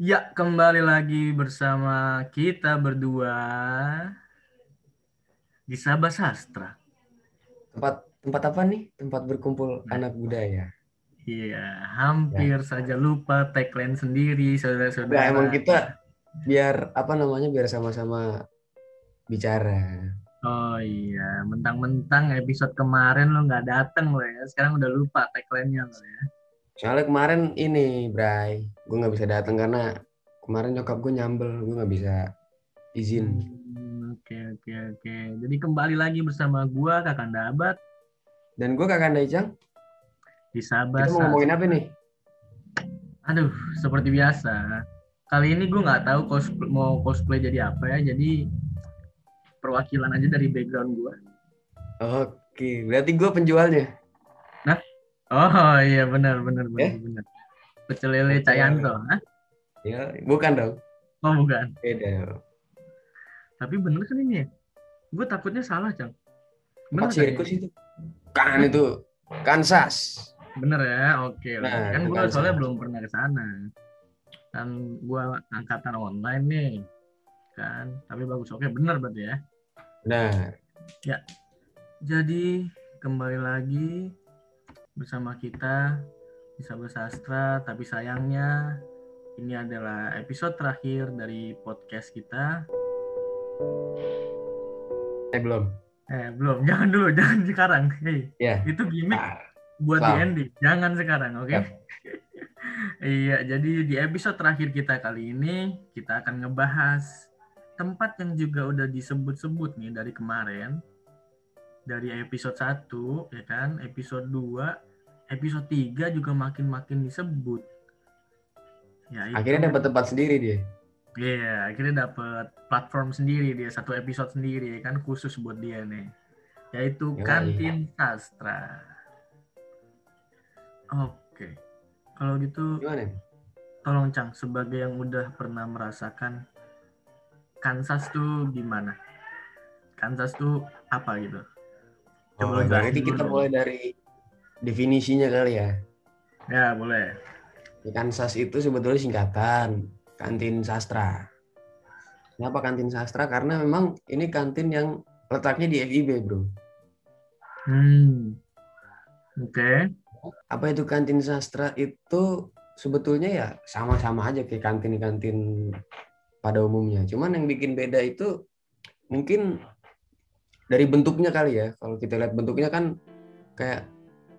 Ya, kembali lagi bersama kita berdua di Sabah Sastra. Tempat tempat apa nih? Tempat berkumpul Nah. anak budaya. Iya, hampir saja lupa tagline sendiri, Nah, saudara-saudara. emang kita biar apa namanya biar sama-sama bicara. Oh iya, mentang-mentang episode kemarin lo nggak dateng lo ya. Sekarang udah lupa tagline-nya lo ya. Soalnya kemarin ini, Bray, gue nggak bisa datang karena kemarin nyokap gue nyambel, gue nggak bisa izin. Hmm, Oke, oke, oke. Jadi kembali lagi bersama gua Kakanda Abad Dan gue kakak Icang, di Sabah kita mau ngomongin apa nih? Aduh, seperti biasa. Kali ini gue nggak tahu cosplay, mau cosplay jadi apa ya. Jadi perwakilan aja dari background gue. Oke, berarti gue penjualnya. Oh iya benar benar benar Eh? benar. Pecel lele Cayanto, Hah? Ya, bukan dong. Oh bukan. Beda. Tapi bener kan ini ya? Gue takutnya salah, Cang. Bener Tempat kan sirkus itu. Kan itu Kansas. Bener ya, oke. Nah, kan gue soalnya belum pernah ke sana. Kan gue angkatan online nih, kan. Tapi bagus, oke bener berarti ya. Nah, Jadi kembali lagi bersama kita di Sabah Sastra, tapi sayangnya ini adalah episode terakhir dari podcast kita. eh belum. Eh belum, jangan dulu, jangan sekarang. Hei, Ya. itu gimmick Ah, buat di ending, jangan sekarang, oke? Yap. iya, jadi di episode terakhir kita kali ini kita akan ngebahas tempat yang juga udah disebut-sebut nih dari kemarin. Dari episode 1, ya kan? Episode 2, episode 3 juga makin-makin disebut. Ya, itu- akhirnya dapat tempat sendiri dia. Iya, akhirnya dapat platform sendiri dia, satu episode sendiri kan khusus buat dia nih. Yaitu Yoi. Kantin Sastra. Oke. Kalau gitu Gimana? tolong Cang sebagai yang udah pernah merasakan Kansas tuh gimana? Kansas tuh apa gitu? Oh, Coba jelasin berarti kita mulai dari definisinya kali ya. Ya, boleh. Kansas itu sebetulnya singkatan kantin sastra. Kenapa kantin sastra? Karena memang ini kantin yang letaknya di FIB, bro. Hmm. Oke. Apa itu kantin sastra? Itu sebetulnya ya sama-sama aja kayak kantin-kantin pada umumnya. Cuman yang bikin beda itu mungkin dari bentuknya kali ya. Kalau kita lihat bentuknya kan kayak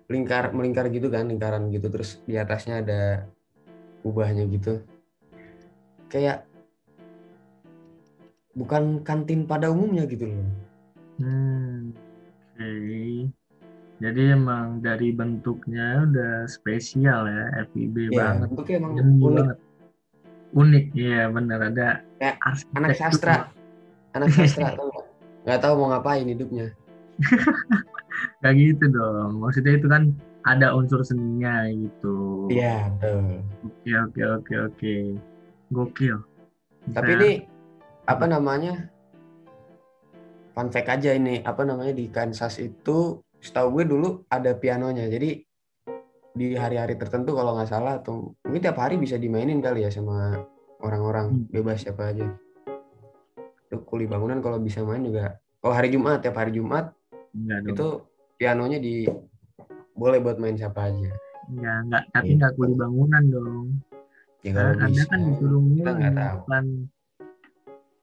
lingkar melingkar gitu kan, lingkaran gitu terus di atasnya ada kubahnya gitu. Kayak bukan kantin pada umumnya gitu loh. Hmm, oke. Jadi emang dari bentuknya udah spesial ya, FIB Iya, banget. bentuknya emang unik. banget. Unik, iya bener ada Kayak arsitektur. Anak sastra, anak sastra tau nggak? Tahu mau ngapain hidupnya. Kayak gitu dong. Maksudnya itu kan ada unsur seninya gitu. Iya, betul. Oke, oke, oke, oke. Gokil. Tapi Nah, ini apa namanya? Fun fact aja ini, apa namanya di Kansas itu, setahu gue dulu ada pianonya. Jadi di hari-hari tertentu kalau nggak salah atau mungkin tiap hari bisa dimainin kali ya sama orang-orang Hmm. bebas siapa aja. Kuli bangunan kalau bisa main juga. Kalau hari Jumat, tiap hari Jumat dong. itu pianonya di boleh buat main siapa aja. Enggak, enggak, tapi Gitu. enggak kuli bangunan dong. Ya kalau Nah, Anda bisa. kan disuruh kita nggak tahu. bukan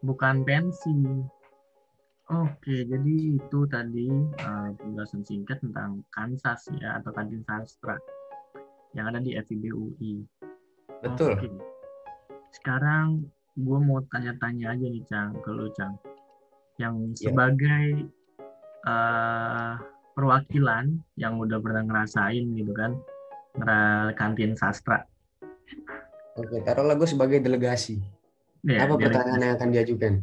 bukan pensi. Oke, jadi itu tadi uh, penjelasan singkat tentang Kansas ya atau kantin sastra yang ada di FIB UI. Betul. Oke. Sekarang gue mau tanya-tanya aja nih Cang ke lu Cang, yang Ya. sebagai uh, perwakilan yang udah pernah ngerasain gitu kan, ngera kantin sastra. Oke, taruhlah gue sebagai delegasi. Ya, Apa dari- pertanyaan yang akan diajukan?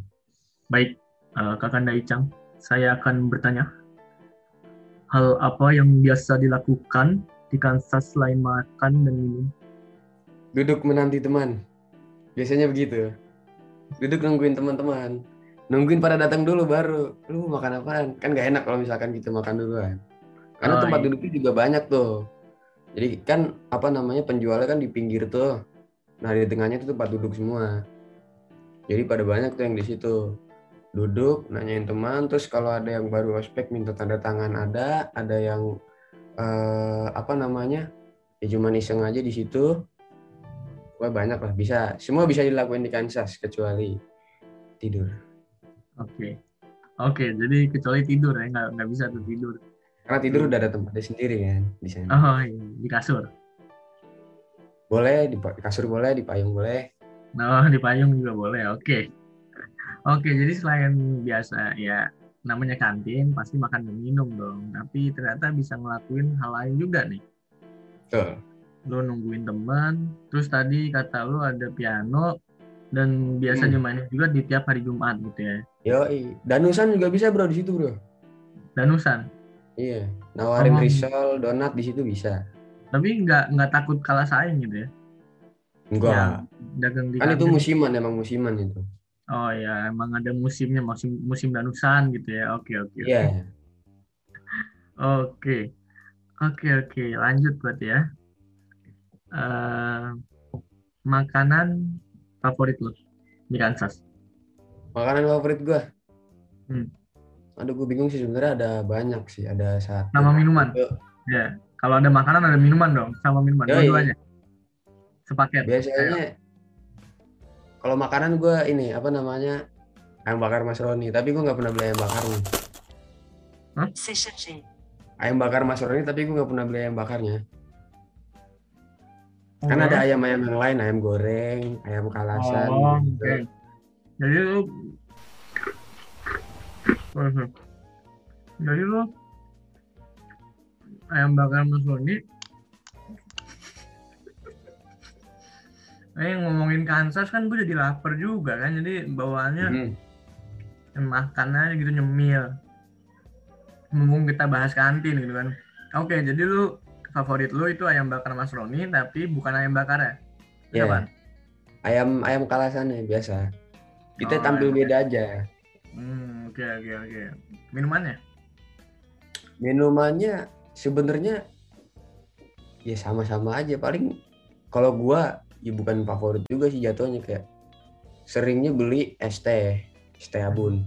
Baik, eh, Kakanda Icang, saya akan bertanya. Hal apa yang biasa dilakukan di Kansas selain makan dan minum? Duduk menanti teman. Biasanya begitu. Duduk nungguin teman-teman. Nungguin pada datang dulu baru. Lu makan apaan? Kan gak enak kalau misalkan kita makan duluan. Karena Oh, tempat iya. duduknya juga banyak tuh. Jadi kan apa namanya penjualnya kan di pinggir tuh. Nah di tengahnya itu tempat duduk semua. Jadi pada banyak tuh yang di situ duduk nanyain teman terus kalau ada yang baru ospek minta tanda tangan ada ada yang eh, apa namanya ya cuma iseng aja di situ Wah banyak lah bisa semua bisa dilakuin di Kansas kecuali tidur Oke. Oke, jadi kecuali tidur ya, nggak nggak bisa tuh tidur. karena tidur udah ada tempatnya sendiri kan di sana Oh iya, di kasur. boleh di kasur boleh di payung boleh Nah, di payung juga boleh. Oke. Oke, jadi selain biasa ya namanya kantin pasti makan dan minum dong. Tapi ternyata bisa ngelakuin hal lain juga nih. Betul. Lu nungguin teman, terus tadi kata lu ada piano dan biasa Hmm. dimainin juga di tiap hari Jumat gitu ya. Yoi. Danusan juga bisa bro di situ bro Danusan. iya nawarin Oh. risol donat di situ bisa Tapi nggak nggak takut kalah saing gitu ya. enggak Dagang di kan itu musiman emang musiman itu Oh ya, emang ada musimnya, musim musim danusan gitu ya. Oke, oke. oke. iya Oke, oke, oke. Lanjut buat ya. Eh, makanan favorit lo di Kansas? makanan favorit gua Hmm. aduh gue bingung sih sebenarnya ada banyak sih ada satu Sama minuman? Itu Ya, kalau ada makanan ada minuman dong, sama minuman Yoi. dua-duanya. Sepaket. biasanya kalau makanan gue ini apa namanya ayam bakar Mas Roni tapi gue nggak pernah beli ayam bakarnya C'est chargé. ayam bakar Mas Roni tapi gue nggak pernah beli ayam bakarnya Oh, kan ada ayam-ayam yang lain ayam goreng ayam kalasan Oh, gitu. oke. Jadi lu. Jadi lu ayam bakar Mas Roni Eh ngomongin Kansas kan gue jadi lapar juga kan jadi bawaannya Hmm. makan aja gitu nyemil mumpung kita bahas kantin gitu kan oke jadi lu favorit lu itu ayam bakar Mas Roni tapi bukan ayam bakar ya Iya. Apa? ayam ayam kalasannya biasa. Kita Oh, tampil ayam. beda aja. Hmm oke oke oke. Minumannya? Minumannya sebenarnya ya sama-sama aja. Paling kalau gua ya bukan favorit juga sih jatuhnya. Kayak seringnya beli es teh es teh abun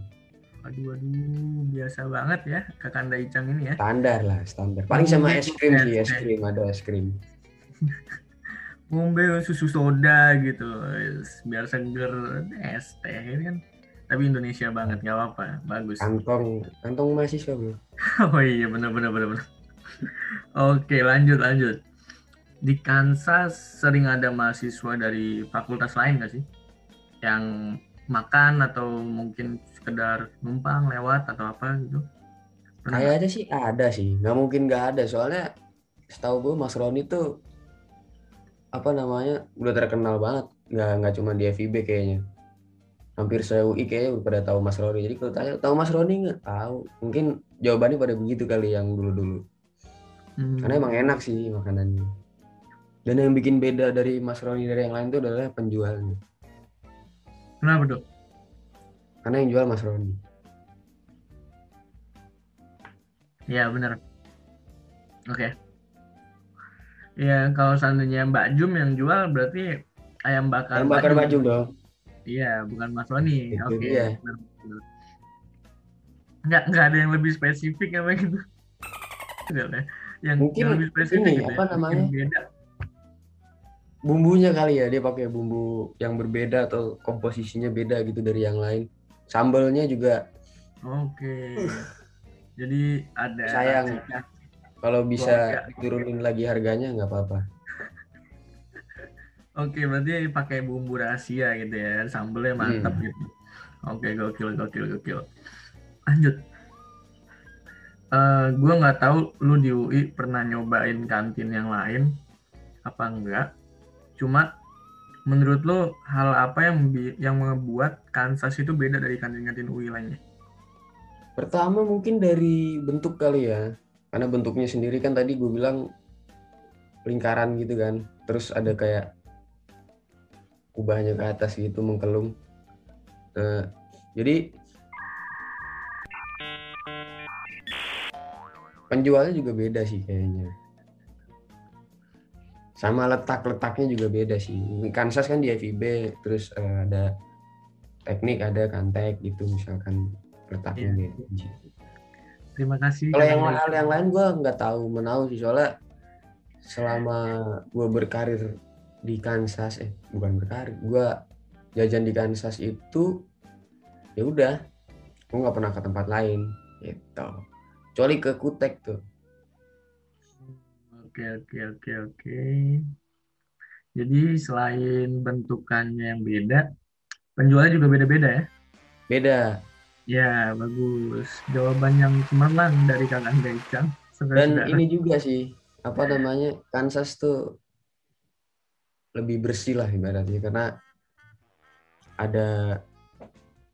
aduh aduh biasa banget ya kakanda Icang ini ya. Standar lah standar. Paling sama es krim sih es krim ada es krim. Ngombe susu soda gitu biar seger es teh ini kan. Tapi Indonesia banget nggak apa-apa bagus. Kantong kantong mahasiswa bro Oh iya benar benar benar benar. Oke lanjut lanjut. Di Kansas sering ada mahasiswa dari fakultas lain nggak sih? Yang makan atau mungkin sekedar numpang lewat atau apa gitu? Pernah nggak? kayaknya sih ada sih. Nggak mungkin nggak ada. Soalnya setahu gue Mas Roni tuh apa namanya udah terkenal banget. Nggak nggak cuma di FIB kayaknya. Hampir se UI kayaknya udah pada tahu Mas Roni. Jadi kalau tanya tahu Mas Roni nggak? Tahu. Mungkin jawabannya pada begitu kali yang dulu dulu Hmm, karena emang enak sih makanannya. Dan yang bikin beda dari Mas Roni dari yang lain itu adalah penjualnya. Kenapa dok? Karena yang jual Mas Roni Iya benar. Oke. Ya kalau seandainya Mbak Jum yang jual berarti ayam bakar. yang bakar Mbak baju dong Iya, bukan Mas Roni. Oke. benar, benar. Nggak, nggak ada yang lebih spesifik apa gitu. Ya. Yang, Mungkin yang lebih spesifik ini, gitu apa ya. namanya? Yang beda. bumbunya kali ya dia pakai bumbu yang berbeda atau komposisinya beda gitu dari yang lain sambalnya juga Oke. Jadi ada Sayang. kalau bisa turunin lagi harganya nggak apa-apa Oke, berarti pakai bumbu rahasia gitu ya. Sambelnya mantap Hmm. gitu. Oke, gokil, gokil, gokil. Lanjut. Eh, gua nggak tahu lu di UI pernah nyobain kantin yang lain apa enggak. Cuma menurut lu hal apa yang yang membuat Kansas itu beda dari kantin-kantin UI lainnya? pertama mungkin dari bentuk kali ya. Karena bentuknya sendiri kan tadi gue bilang lingkaran gitu kan. Terus ada kayak kubahnya ke atas gitu mengkelung. Nah, jadi penjualnya juga beda sih kayaknya sama letak-letaknya juga beda sih. Kansas kan di FIB, terus eh, ada teknik, ada kantek gitu misalkan letaknya Iya. beda. Terima kasih. Kalau yang hal yang lain gue nggak tahu menau sih soalnya selama gue berkarir di Kansas eh bukan berkarir gue jajan di Kansas itu ya udah gue nggak pernah ke tempat lain gitu kecuali ke Kutek tuh Oke, oke, oke, oke. Jadi selain bentukannya yang beda, penjualnya juga beda-beda ya? beda Ya, bagus. Jawaban yang cemerlang dari Kakak Daicang. dan ini juga sih apa namanya Kansas tuh lebih bersih lah ibaratnya karena ada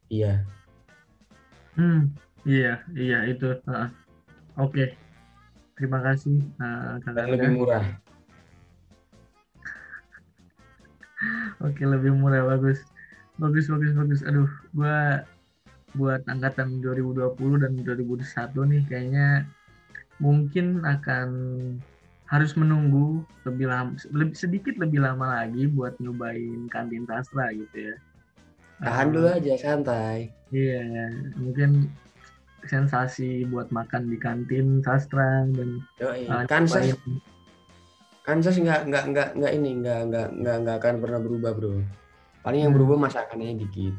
iya Hmm, iya, iya itu. Heeh. Oke, terima kasih eh, Kakak dan lebih murah Oke, lebih murah bagus. Bagus, bagus, bagus. Aduh, gua buat angkatan 2020 dan 2021 nih kayaknya mungkin akan harus menunggu lebih lama lebih sedikit lebih lama lagi buat nyobain kantin sastra gitu ya. tahan Eh, dulu aja santai Iya, mungkin sensasi buat makan di kantin sastra dan eh, Kansas nyobain- Kansas nggak nggak nggak nggak ini nggak nggak nggak nggak akan pernah berubah bro. Paling yang Hmm. berubah masakannya dikit.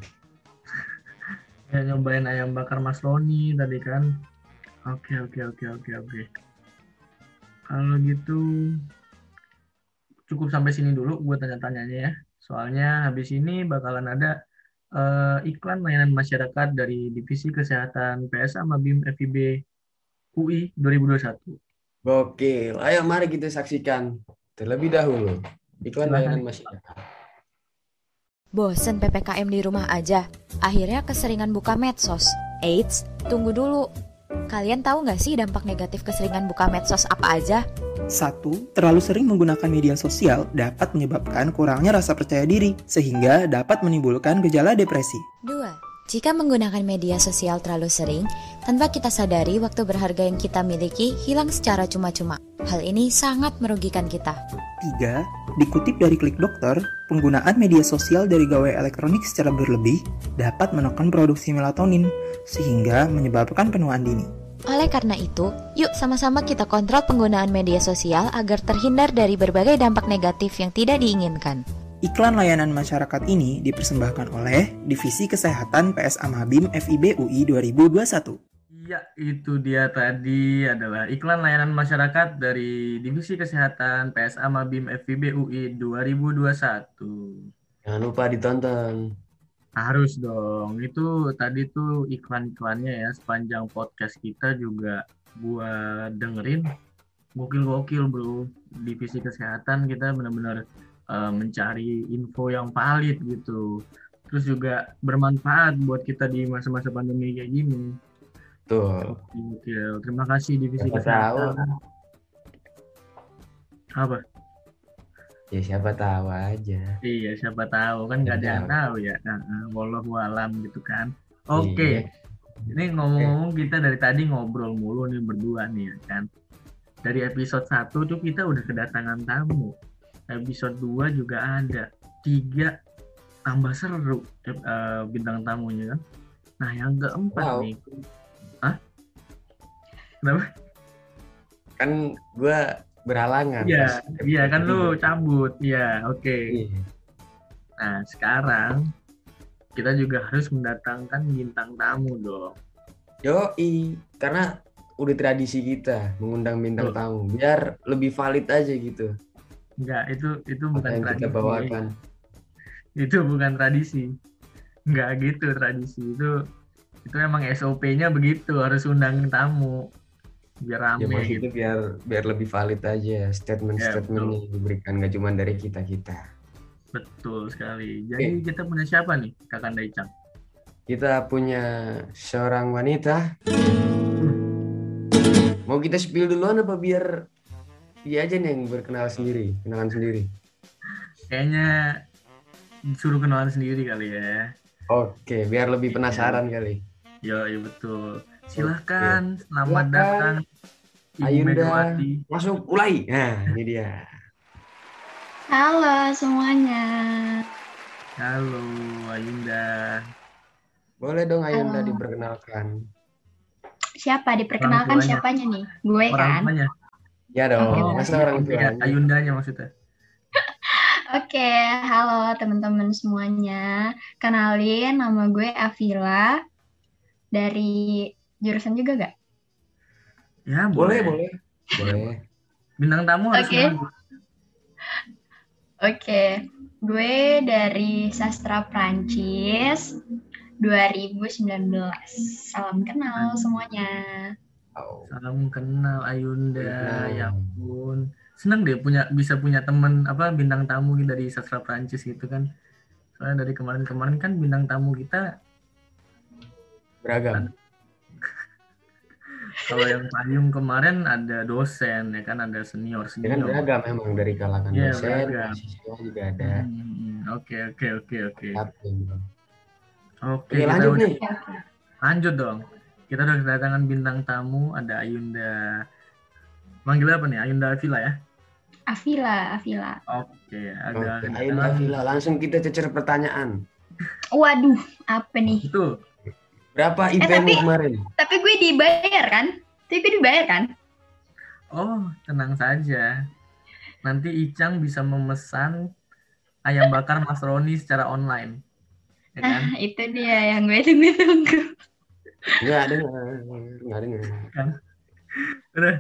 ya, nyobain ayam bakar Mas Roni tadi kan. Oke, oke, oke, oke, oke. Kalau gitu cukup sampai sini dulu buat tanya-tanyanya ya. Soalnya habis ini bakalan ada eh, iklan layanan masyarakat dari Divisi Kesehatan PSA Mabim FIB UI 2021. Gokil. Ayo mari kita saksikan terlebih dahulu iklan Silahkan. layanan masyarakat. Bosen PPKM di rumah aja, akhirnya keseringan buka medsos. Eits, tunggu dulu. Kalian tahu nggak sih dampak negatif keseringan buka medsos apa aja? Satu, terlalu sering menggunakan media sosial dapat menyebabkan kurangnya rasa percaya diri, sehingga dapat menimbulkan gejala depresi. Dua, jika menggunakan media sosial terlalu sering, tanpa kita sadari waktu berharga yang kita miliki hilang secara cuma-cuma. Hal ini sangat merugikan kita. Tiga, dikutip dari klik dokter, penggunaan media sosial dari gawai elektronik secara berlebih dapat menekan produksi melatonin, sehingga menyebabkan penuaan dini. Oleh karena itu, yuk sama-sama kita kontrol penggunaan media sosial agar terhindar dari berbagai dampak negatif yang tidak diinginkan. Iklan layanan masyarakat ini dipersembahkan oleh Divisi Kesehatan PSA Mabim FIB UI 2021. Iya, itu dia tadi adalah iklan layanan masyarakat dari Divisi Kesehatan PSA Mabim FIB UI 2021. Jangan lupa ditonton. Harus dong. Itu tadi tuh iklan-iklannya ya sepanjang podcast kita juga gua dengerin gokil-gokil bro. Divisi kesehatan kita benar-benar eh, mencari info yang valid gitu. Terus juga bermanfaat buat kita di masa-masa pandemi kayak gini. Tuh. Gokil. Terima kasih Divisi Kesehatan. Apa? Ya siapa tahu aja. Iya, siapa tahu kan nggak ada yang tahu ya. Nah, wallahu alam gitu kan. Oke. Iya. Ini ngomong-ngomong kita dari tadi ngobrol mulu nih berdua nih ya kan. Dari episode 1 tuh kita udah kedatangan tamu. Episode 2 juga ada. Tiga tambah seru eh, bintang tamunya kan. Nah, yang keempat Wow. nih. Hah? Kenapa? Kan gua berhalangan. Iya, iya kan episode lu cabut. Iya, oke. Iya. Nah, sekarang kita juga harus mendatangkan bintang tamu dong. Yoi, karena udah tradisi kita mengundang bintang Betul. tamu biar lebih valid aja gitu Enggak, itu itu apa bukan yang kita tradisi. bawakan. Itu bukan tradisi. Enggak gitu tradisi. Itu itu emang SOP-nya begitu, harus undang tamu. Biar Ya rame maksudnya gitu. biar biar lebih valid aja statement-statement yang diberikan nggak cuma dari kita kita. Betul sekali. Jadi kita punya siapa nih, Kakak Daicang? Kita punya seorang wanita. Mau kita spill duluan apa biar dia aja nih yang berkenal sendiri, kenalan sendiri. Kayaknya disuruh kenalan sendiri kali ya. Oke, biar lebih penasaran kali. Yo, iya betul. Silahkan, selamat datang Ayunda. Langsung mulai. Nah, ini dia. Halo semuanya. Halo Ayunda. Boleh dong Ayunda Halo. diperkenalkan. Siapa diperkenalkan tuanya. siapanya nih? Gue Orang kan. tuanya. Ya dong, masa orang Oke, tuanya. Ayundanya maksudnya. Oke, halo teman-teman semuanya. Kenalin nama gue Avila dari jurusan juga gak? Ya, Boleh, boleh. boleh. Bintang tamu harus Oke. kenal. Oke, gue dari sastra Prancis 2019. Salam kenal semuanya. Oh. Salam kenal Ayunda. Ya ampun. Seneng deh punya bisa punya temen apa bintang tamu dari sastra Prancis gitu kan. Soalnya dari kemarin-kemarin kan bintang tamu kita Beragam. Kalau yang payung kemarin ada dosen ya kan ada senior Ya kan senior. beragam emang dari kalangan Iya, dosen, beragam. mahasiswa juga ada. Hmm, Oke oke oke oke. Oke Oke, kita lanjut udah- nih. Oke, oke. lanjut dong. Kita udah kedatangan bintang tamu ada Ayunda. Manggil apa nih? Ayunda Avila ya? Avila, Avila. Oke, ada Oke, Ayunda Vila, langsung kita cecer pertanyaan. Waduh, apa nih? Itu Berapa Eh, event tapi- kemarin? Tapi gue dibayar kan? Tapi gue dibayar kan? Oh, tenang saja. Nanti Icang bisa memesan ayam bakar Mas Roni secara online. Ya kan? Ah, itu dia yang gue tunggu-tunggu. Enggak dengar, enggak dengar. Udah.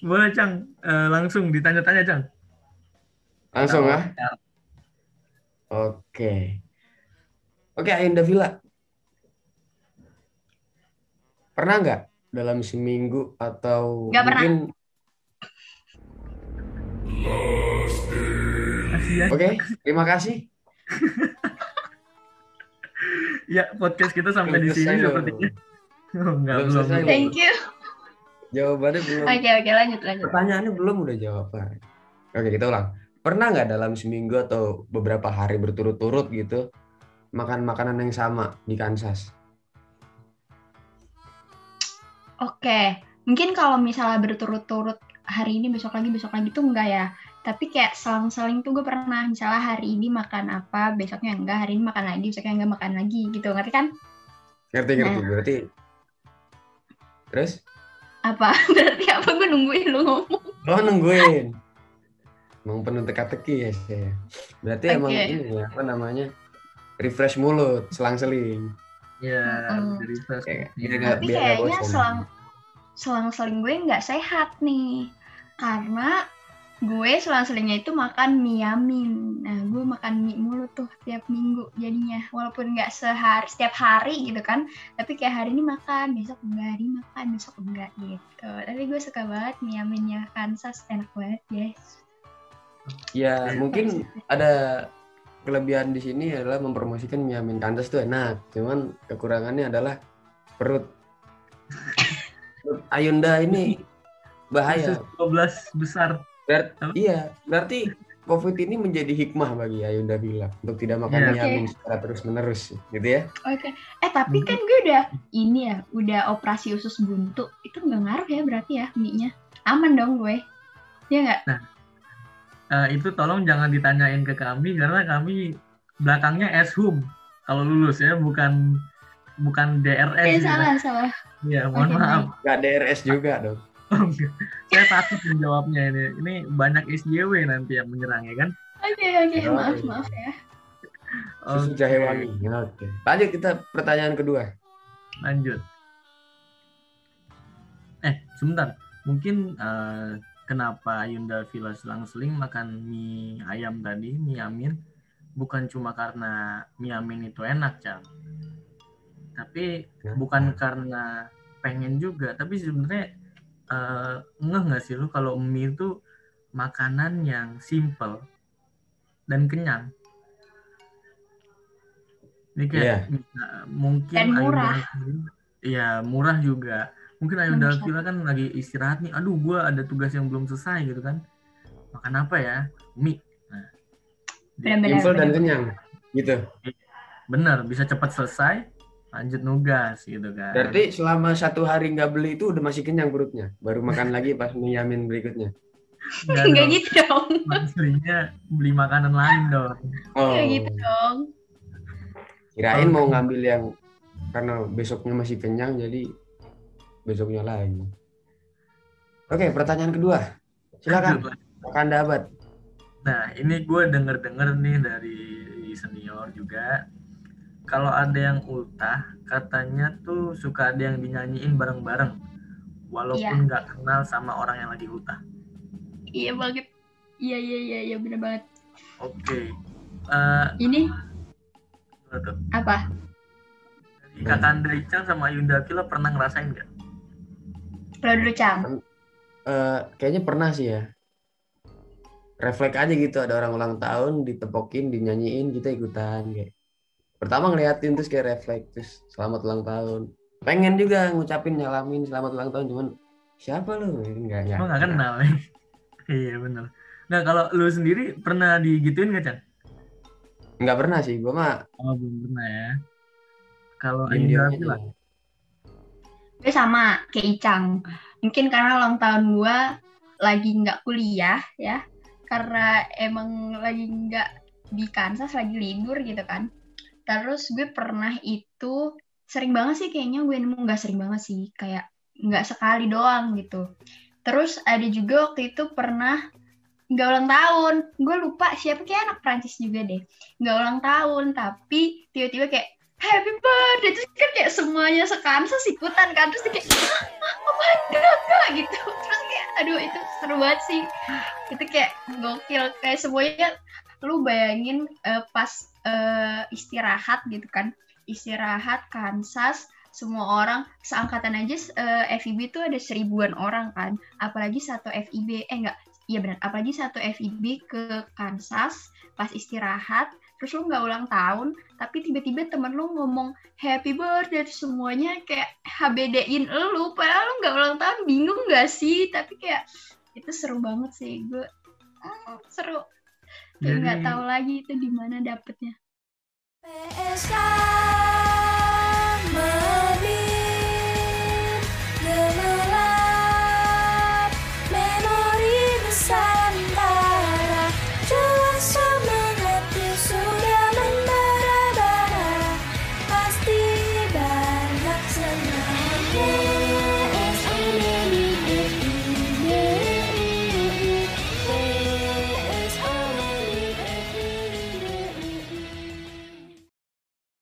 Boleh, Cang. Eh, langsung ditanya-tanya, Cang. Langsung ah. Oke. Oke, Ayunda Villa. Pernah nggak dalam seminggu atau pernah. mungkin. Oke, terima kasih. Ya, podcast kita sampai Belum di sini sepertinya. Oh, enggak, Belum belum. selesai. belum. Thank you. Jawabannya belum. Oke, oke, lanjut, lanjut. Pertanyaannya belum udah jawaban. Oke, kita ulang. Pernah nggak dalam seminggu atau beberapa hari berturut-turut gitu makan makanan yang sama di Kansas? Oke, mungkin kalau misalnya berturut-turut hari ini besok lagi besok lagi tuh enggak ya. Tapi kayak selang-seling tuh gue pernah misalnya hari ini makan apa, besoknya enggak, hari ini makan lagi, besoknya enggak makan lagi gitu. Ngerti kan? Ngerti ngerti Nah. berarti. Terus? Apa? Berarti apa gue nungguin lu ngomong. Lo nungguin. Emang penuh teka-teki ya saya. Berarti emang Oke. ini ya apa namanya? Refresh mulut, selang-seling. Ya, Iya. nggak- Tapi kayaknya selang selang-seling gue nggak sehat nih. Karena gue selang-selingnya itu makan mie yamin. Nah, gue makan mie mulu tuh tiap minggu jadinya. Walaupun nggak sehari, setiap hari gitu kan. Tapi kayak hari ini makan, besok enggak, hari makan, besok enggak gitu. Tapi gue suka banget mie yaminnya Kansas. Enak banget, guys. Ya, Iya. mungkin ada kelebihan di sini adalah mempromosikan mie amin Kansas tuh enak. Cuman kekurangannya adalah perut. Ayunda ini bahaya. Khusus 12 besar. Ber- Apa? iya, berarti COVID ini menjadi hikmah bagi Ayunda bilang untuk tidak makan Iya. mie amin secara terus-menerus, gitu ya. Oke. Eh, tapi kan gue udah ini ya, udah operasi usus buntu. Itu nggak ngaruh ya berarti ya mie-nya. Aman dong gue. Iya nggak? Eh, itu tolong jangan ditanyain ke kami karena kami belakangnya eshum kalau lulus ya, bukan bukan DRS. Eh, gitu. salah, salah. Iya, mohon Oke, maaf. Gak DRS juga dong. Saya takut menjawabnya ini. Ini banyak SJW nanti yang menyerang ya kan? Oke, oke, Oh, maaf, iya. maaf ya. Susu Oke, jahe wangi. Oke. Lanjut kita pertanyaan kedua. Lanjut. Eh, sebentar. Mungkin eh, kenapa Yunda Villa selang-seling makan mie ayam tadi, mie amin, bukan cuma karena mie amin itu enak, Cang. Tapi Kenapa? bukan karena pengen juga, tapi sebenarnya eh, ngeh nggak sih lu kalau mie itu makanan yang simple dan kenyang. Ini kayak Iya. eh, mungkin Dan murah. Iya, murah juga. Mungkin satu. Villa kan lagi istirahat nih. Aduh, gua ada tugas yang belum selesai gitu kan. Makan apa ya? Mie. Nah. Simple dan kenyang. Gitu. bener, bisa cepat selesai, lanjut nugas gitu kan. Berarti selama satu hari nggak beli itu udah masih kenyang perutnya. Baru makan lagi pas mie yamin berikutnya. Enggak dong. gitu dong. Aslinya beli makanan lain dong. Oh, Enggak gitu dong. kirain Oh. mau ngambil yang karena besoknya masih kenyang jadi besoknya lagi. Oke, pertanyaan kedua. Silakan, Kanda Abad. Nah, ini gue denger-denger nih dari senior juga. Kalau ada yang ultah, katanya tuh suka ada yang dinyanyiin bareng-bareng. Walaupun nggak kenal sama orang yang lagi ultah. Iya banget. Iya iya iya iya bener banget. Oke. Eh, Ini gimana tuh? apa? Dari Kakanda Icang sama Yunda Kila pernah ngerasain nggak? Kalau dulu Cang. Eh, kayaknya pernah sih ya. Refleks aja gitu ada orang ulang tahun ditepokin, dinyanyiin, kita ikutan kayak. Pertama ngeliatin terus kayak refleks terus selamat ulang tahun. Pengen juga ngucapin nyalamin selamat ulang tahun cuman siapa lu? Enggak ya. Emang nggak kenal ya? iya bener. Nah kalau lu sendiri pernah digituin nggak Chan? Enggak pernah sih, gua mah Oh belum pernah ya. Kalau Yunda Kila, aja. Gue sama kayak Icang. Mungkin karena ulang tahun gue lagi nggak kuliah ya. Karena emang lagi nggak di Kansas lagi libur gitu kan. Terus gue pernah itu sering banget sih kayaknya gue nemu nggak sering banget sih kayak nggak sekali doang gitu. Terus ada juga waktu itu pernah nggak ulang tahun. Gue lupa siapa kayak anak Prancis juga deh. Nggak ulang tahun tapi tiba-tiba kayak happy birthday. Terus kan kayak semuanya sekansas ikutan kan. Terus kayak "Ah, oh my god Kak," gitu. Terus kayak aduh itu seru banget sih. Itu kayak gokil. Kayak semuanya lu bayangin eh, pas eh, istirahat gitu kan. Istirahat Kansas semua orang seangkatan aja eh, FIB tuh ada seribuan orang kan. Apalagi satu FIB eh enggak. Iya benar apalagi satu FIB ke Kansas pas istirahat terus lu nggak ulang tahun tapi tiba-tiba temen lu ngomong happy birthday terus semuanya kayak HBD-in lu padahal lu nggak ulang tahun bingung nggak sih? Tapi kayak itu seru banget sih. Gue mm, seru. Kayak nggak tahu lagi itu di mana dapetnya. PSK